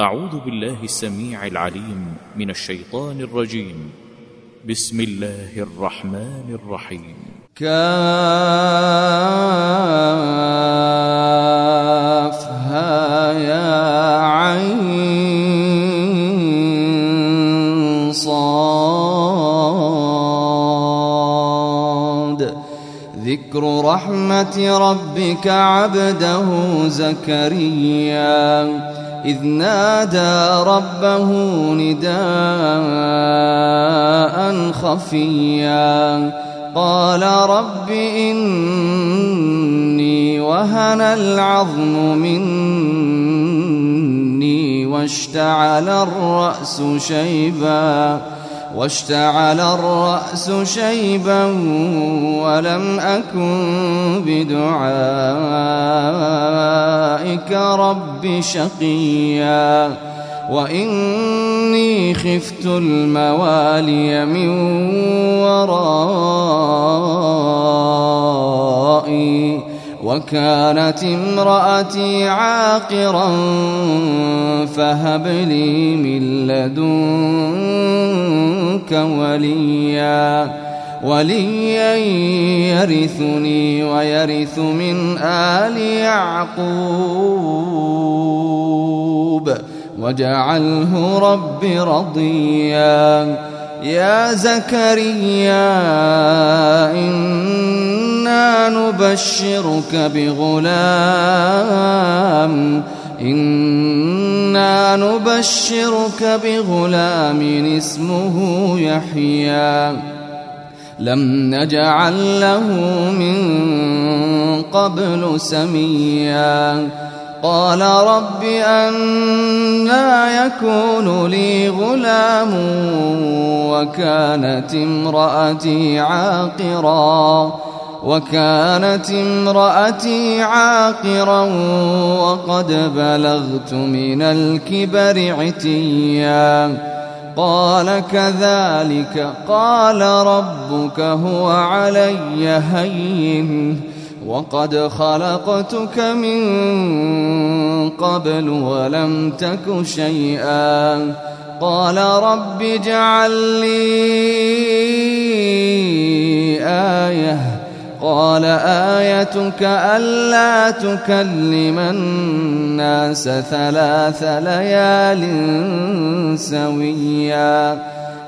أعوذ بالله السميع العليم من الشيطان الرجيم. بسم الله الرحمن الرحيم. كافها يا عين صاد. ذكر رحمة ربك عبده زكريا. إذ نادى ربه نداء خفيا. قال رب إني وهن العظم مني واشتعل الرأس شيباً. واشتعل الرأس شيبا ولم أكن بدعائك رب شقيا. وإني خفت الموالي من ورائي. وكانت امرأتي عاقرا فهب لي من لدنك وليا وليا يرثني ويرث من آل يعقوب واجعله رب رضيا. يا زكريا إنا نبشرك بغلام. إنا نبشرك بغلام اسمه يحيى. لم نجعل له من قبل سميا. قال رب أنا يكون لي غلام وكانت امرأتي عاقرا وكانت امرأتي عاقرا وقد بلغت من الكبر عتيا. قال كذلك قال ربك هو علي هين. وقد خلقتك من قبل ولم تك شيئا. قال رب اجعل لي آية. قال آيتك ألا تكلم الناس ثلاث ليال سويا.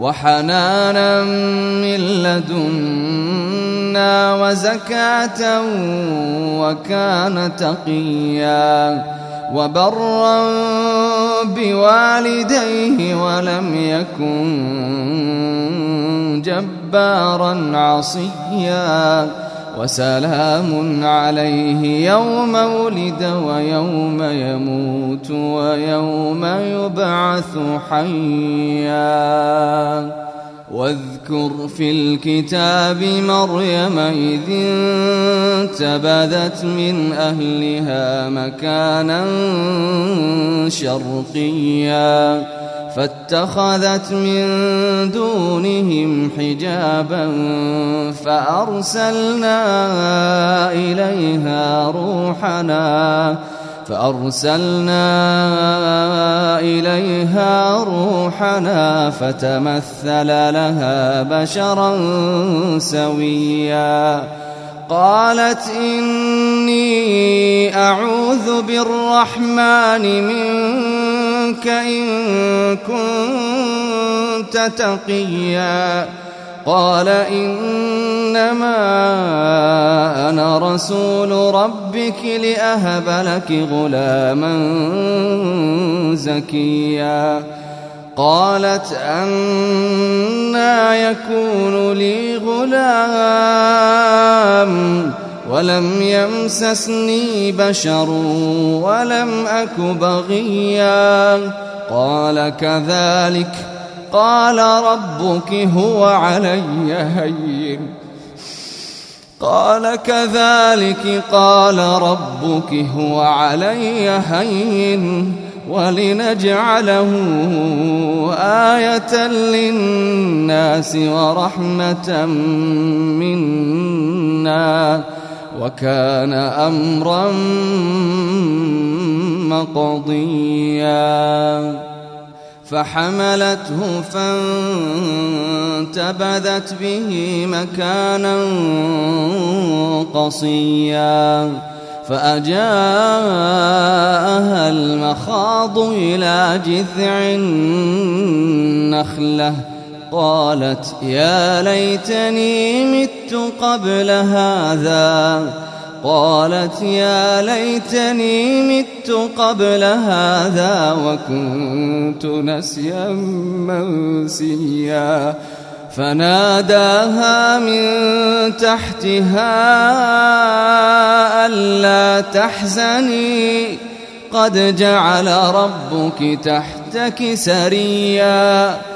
وحنانا من لدنا وزكاة وكان تقيا وبرا بوالديه ولم يكن جبارا عصيا وسلام عليه يوم ولد ويوم يموت ويوم يبعث حيا. واذكر في الكتاب مريم إذ انتبذت من أهلها مكانا شرقيا. فاتخذت من دونهم حجابا فأرسلنا إليها روحنا فأرسلنا إليها روحنا فتمثل لها بشرا سويا قالت إني أعوذ بالرحمن منك إن كنت تقيا. قال إنما أنا رسول ربك لأهب لك غلاما زكيا. قالت أنا يكون لي غلام. ولم يمسسني بشر ولم أك بغيا. قال كذلك. قال ربك هو علي هين. قال كذلك. قال ربك هو علي هين. ولنجعله آية للناس ورحمة منا. وكان أمرا مقضيا. فحملته فانتبذت به مكانا قصيا. فأجاءها المخاض إلى جذع النخلة. قالت يا ليتني مت قبل هذا. قالت يا ليتني مت قبل هذا وكنت نسيا منسيا. فناداها من تحتها ألا تحزني. قد جعل ربك تحتك سريا.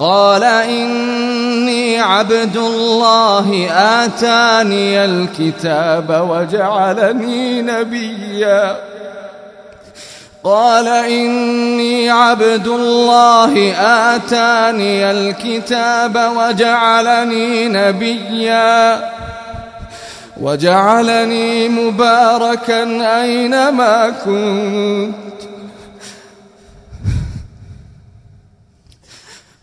قال إني عبد الله آتاني الكتاب وجعلني نبيا. قال إني عبد الله آتاني الكتاب وجعلني نبيا. وجعلني مباركا أينما كنت.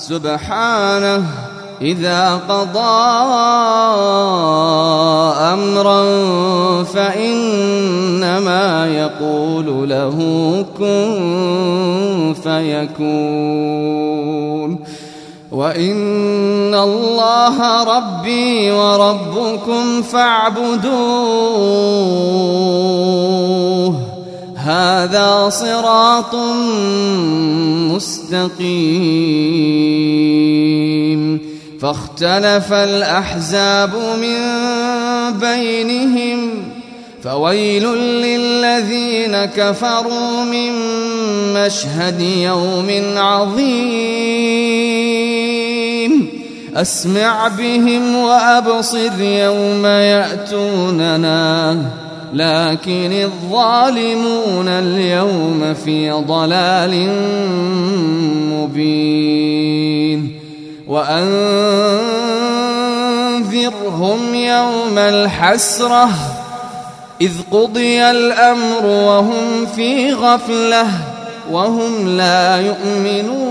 سبحانه إذا قضى أمرا فإنما يقول له كن فيكون. وإن الله ربي وربكم فاعبدوه. هذا صراط مستقيم. فاختلف الأحزاب من بينهم فويل للذين كفروا من مشهد يوم عظيم. أسمع بهم وأبصر يوم يأتوننا. لكن الظالمون اليوم في ضلال مبين. وأنذرهم يوم الحسرة إذ قضي الأمر وهم في غفلة وهم لا يؤمنون.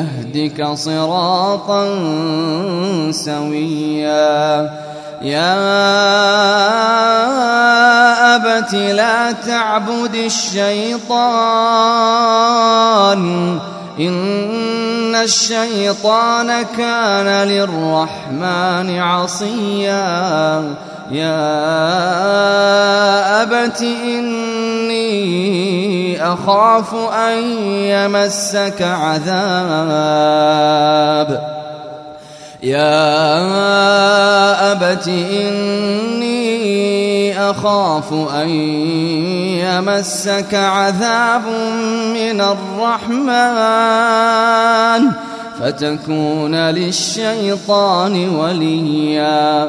أهدك صراطا سويا. يا أبت لا تعبد الشيطان. إن الشيطان كان للرحمن عصيا. يا أبت إني أخاف أن يمسك عذاب. يا أبت إني أخاف أن يمسك عذاب من الرحمن فتكون للشيطان وليا.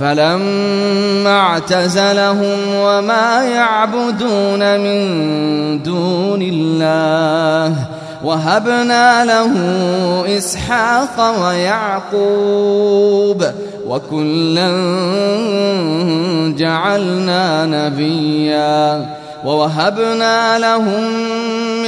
فلما اعتزلهم وما يعبدون من دون الله وهبنا له إسحاق ويعقوب وكلا جعلنا نبيا ووهبنا لهم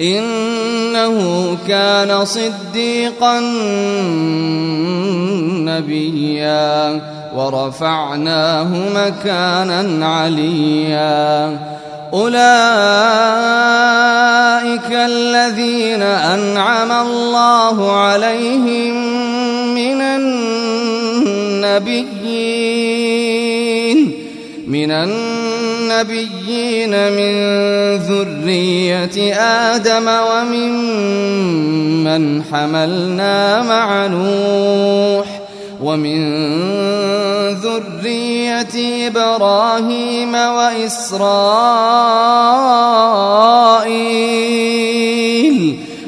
إنه كان صديقا نبيا ورفعناه مكانا عليا. أولئك الذين أنعم الله عليهم من النبيين من النبيين من ذرية آدم ومن من حملنا مع نوح ومن ذرية إبراهيم وإسرائيل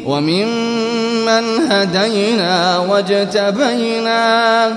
وممن هدينا واجتبينا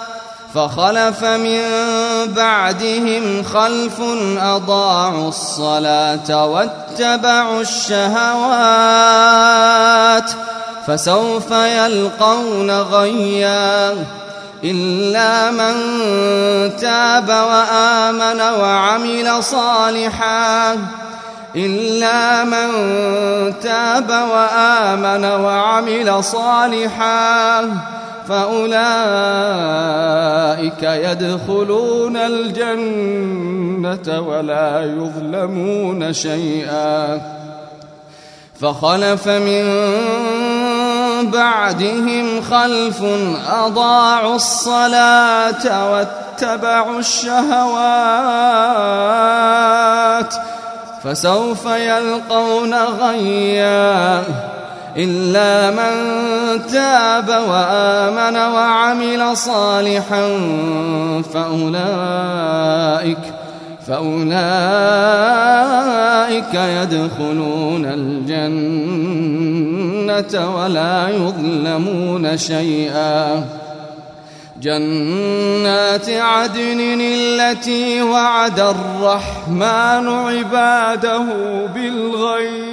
فخلف من بعدهم خلف أضاعوا الصلاة واتبعوا الشهوات فسوف يلقون غيا إلا من تاب وآمن وعمل صالحا إلا من تاب وآمن وعمل صالحا فأولئك يدخلون الجنة ولا يظلمون شيئا. فخلف من بعدهم خلف أضاعوا الصلاة واتبعوا الشهوات فسوف يلقون غيّا. إلا من تاب وآمن وعمل صالحا فأولئك فأولئك يدخلون الجنة ولا يظلمون شيئا. جنات عدن التي وعد الرحمن عباده بالغيب.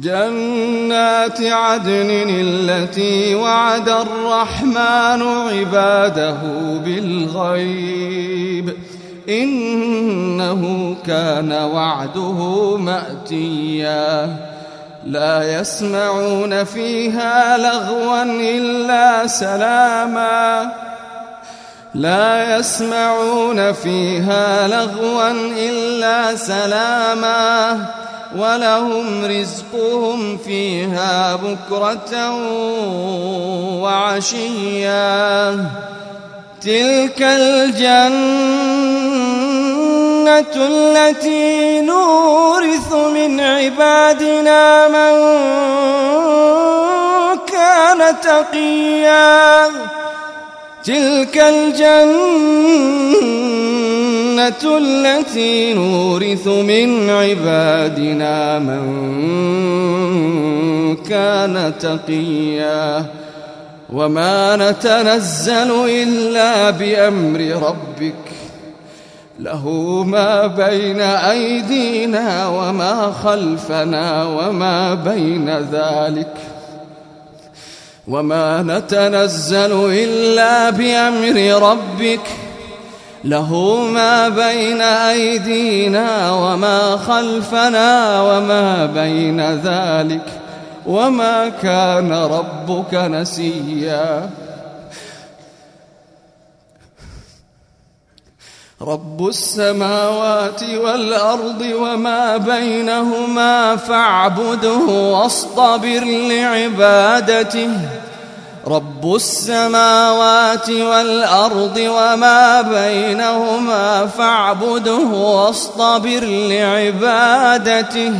جنات عدن التي وعد الرحمن عباده بالغيب. إنه كان وعده مأتيا. لا يسمعون فيها لغوا إلا سلاما. لا يسمعون فيها لغوا إلا سلاما. ولهم رزقهم فيها بكرة وعشيا. تلك الجنة التي نورث من عبادنا من كان تقيا. تلك الجنة التي نورث من عبادنا من كان تقيا وما نتنزل إلا بأمر ربك له ما بين أيدينا وما خلفنا وما بين ذلك وما نتنزل إلا بأمر ربك. له ما بين أيدينا وما خلفنا وما بين ذلك. وما كان ربك نسيا. رب السماوات والأرض وما بينهما فاعبده واصطبر لعبادته. رب السماوات والأرض وما بينهما فاعبده واصطبر لعبادته.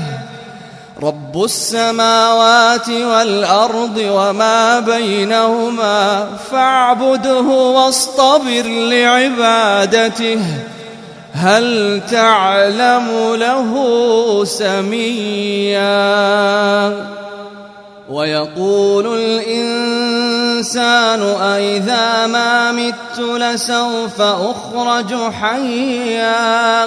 رب السماوات والأرض وما بينهما فاعبده واصطبر لعبادته. هل تعلم له سميا؟ ويقول الإنسان أئذا ما مت لسوف أخرج حيا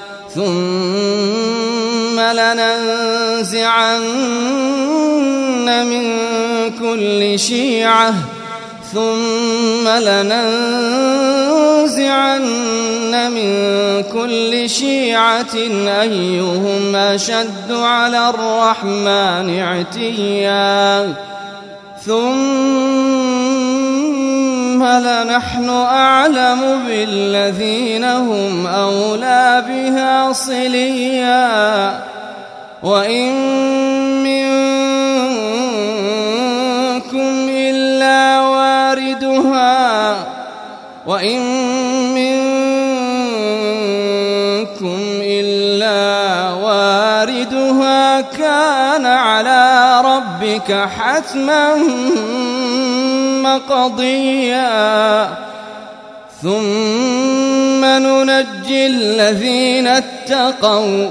ثم لننزعن من كل شيعة ثم لننزعن من كل شيعة أيهم أشد على الرحمن عتيا ثم لنحن أعلم بالذين هم أولى بها صليا. وإن منكم إلا واردها. وإن منكم إلا واردها. كان على ربك حتما مقضيا. ثم ننجي الذين اتقوا.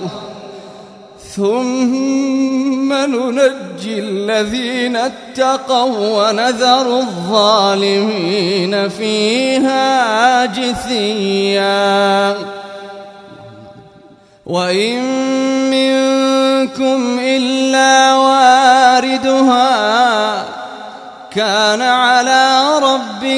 ثم ننجي الذين اتقوا ونذر الظالمين فيها جثيا. وإن منكم إلا واردها كان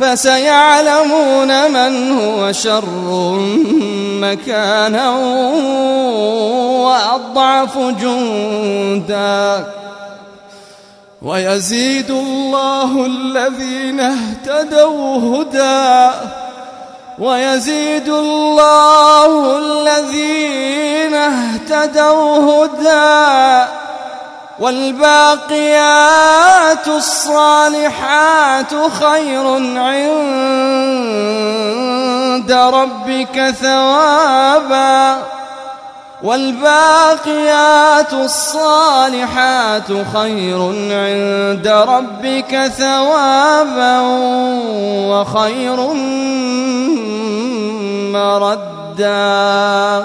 فسيعلمون من هو شر مكانا وأضعف جندا. ويزيد الله الذين اهتدوا هدى. ويزيد الله الذين اهتدوا هدى. والباقيات الصالحات خير عند ربك ثوابا والباقيات الصالحات خير عند ربك ثوابا وخير مردا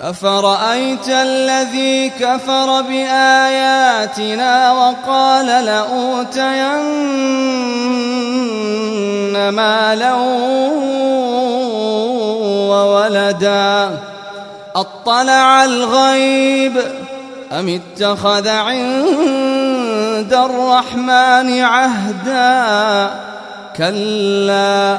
أفرأيت الذي كفر بآياتنا وقال لأوتين مالا وولدا؟ أطلع الغيب أم اتخذ عند الرحمن عهدا؟ كلا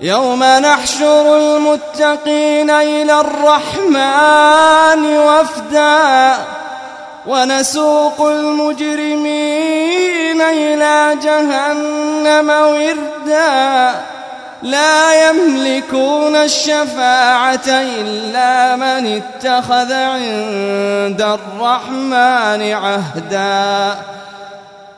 يوم نحشر المتقين إلى الرحمن وفدا ونسوق المجرمين إلى جهنم وردا لا يملكون الشفاعة إلا من اتخذ عند الرحمن عهدا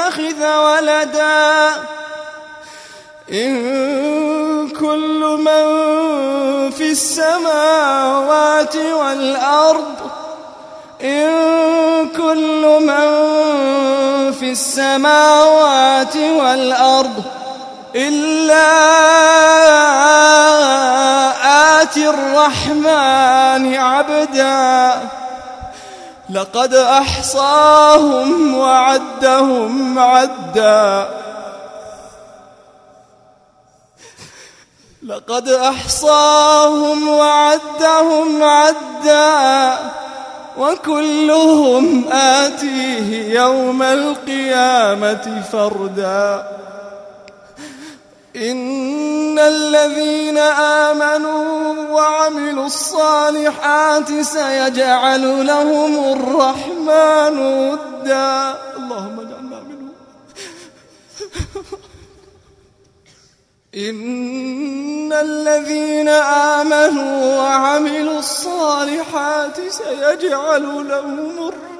يتخذ ولدا. إن كل من في السماوات والأرض إن كل من في السماوات والأرض إلا آتي الرحمن عبدا. لقد أحصاهم وعدهم عدا. لقد أحصاهم وعدهم عدا. وكلهم آتيه يوم القيامة فردا. إن الذين آمنوا وعملوا الصالحات سيجعل لهم الرحمن ودا. اللهم اجعلنا منهم. إن الذين آمنوا وعملوا الصالحات سيجعل لهم الرحمن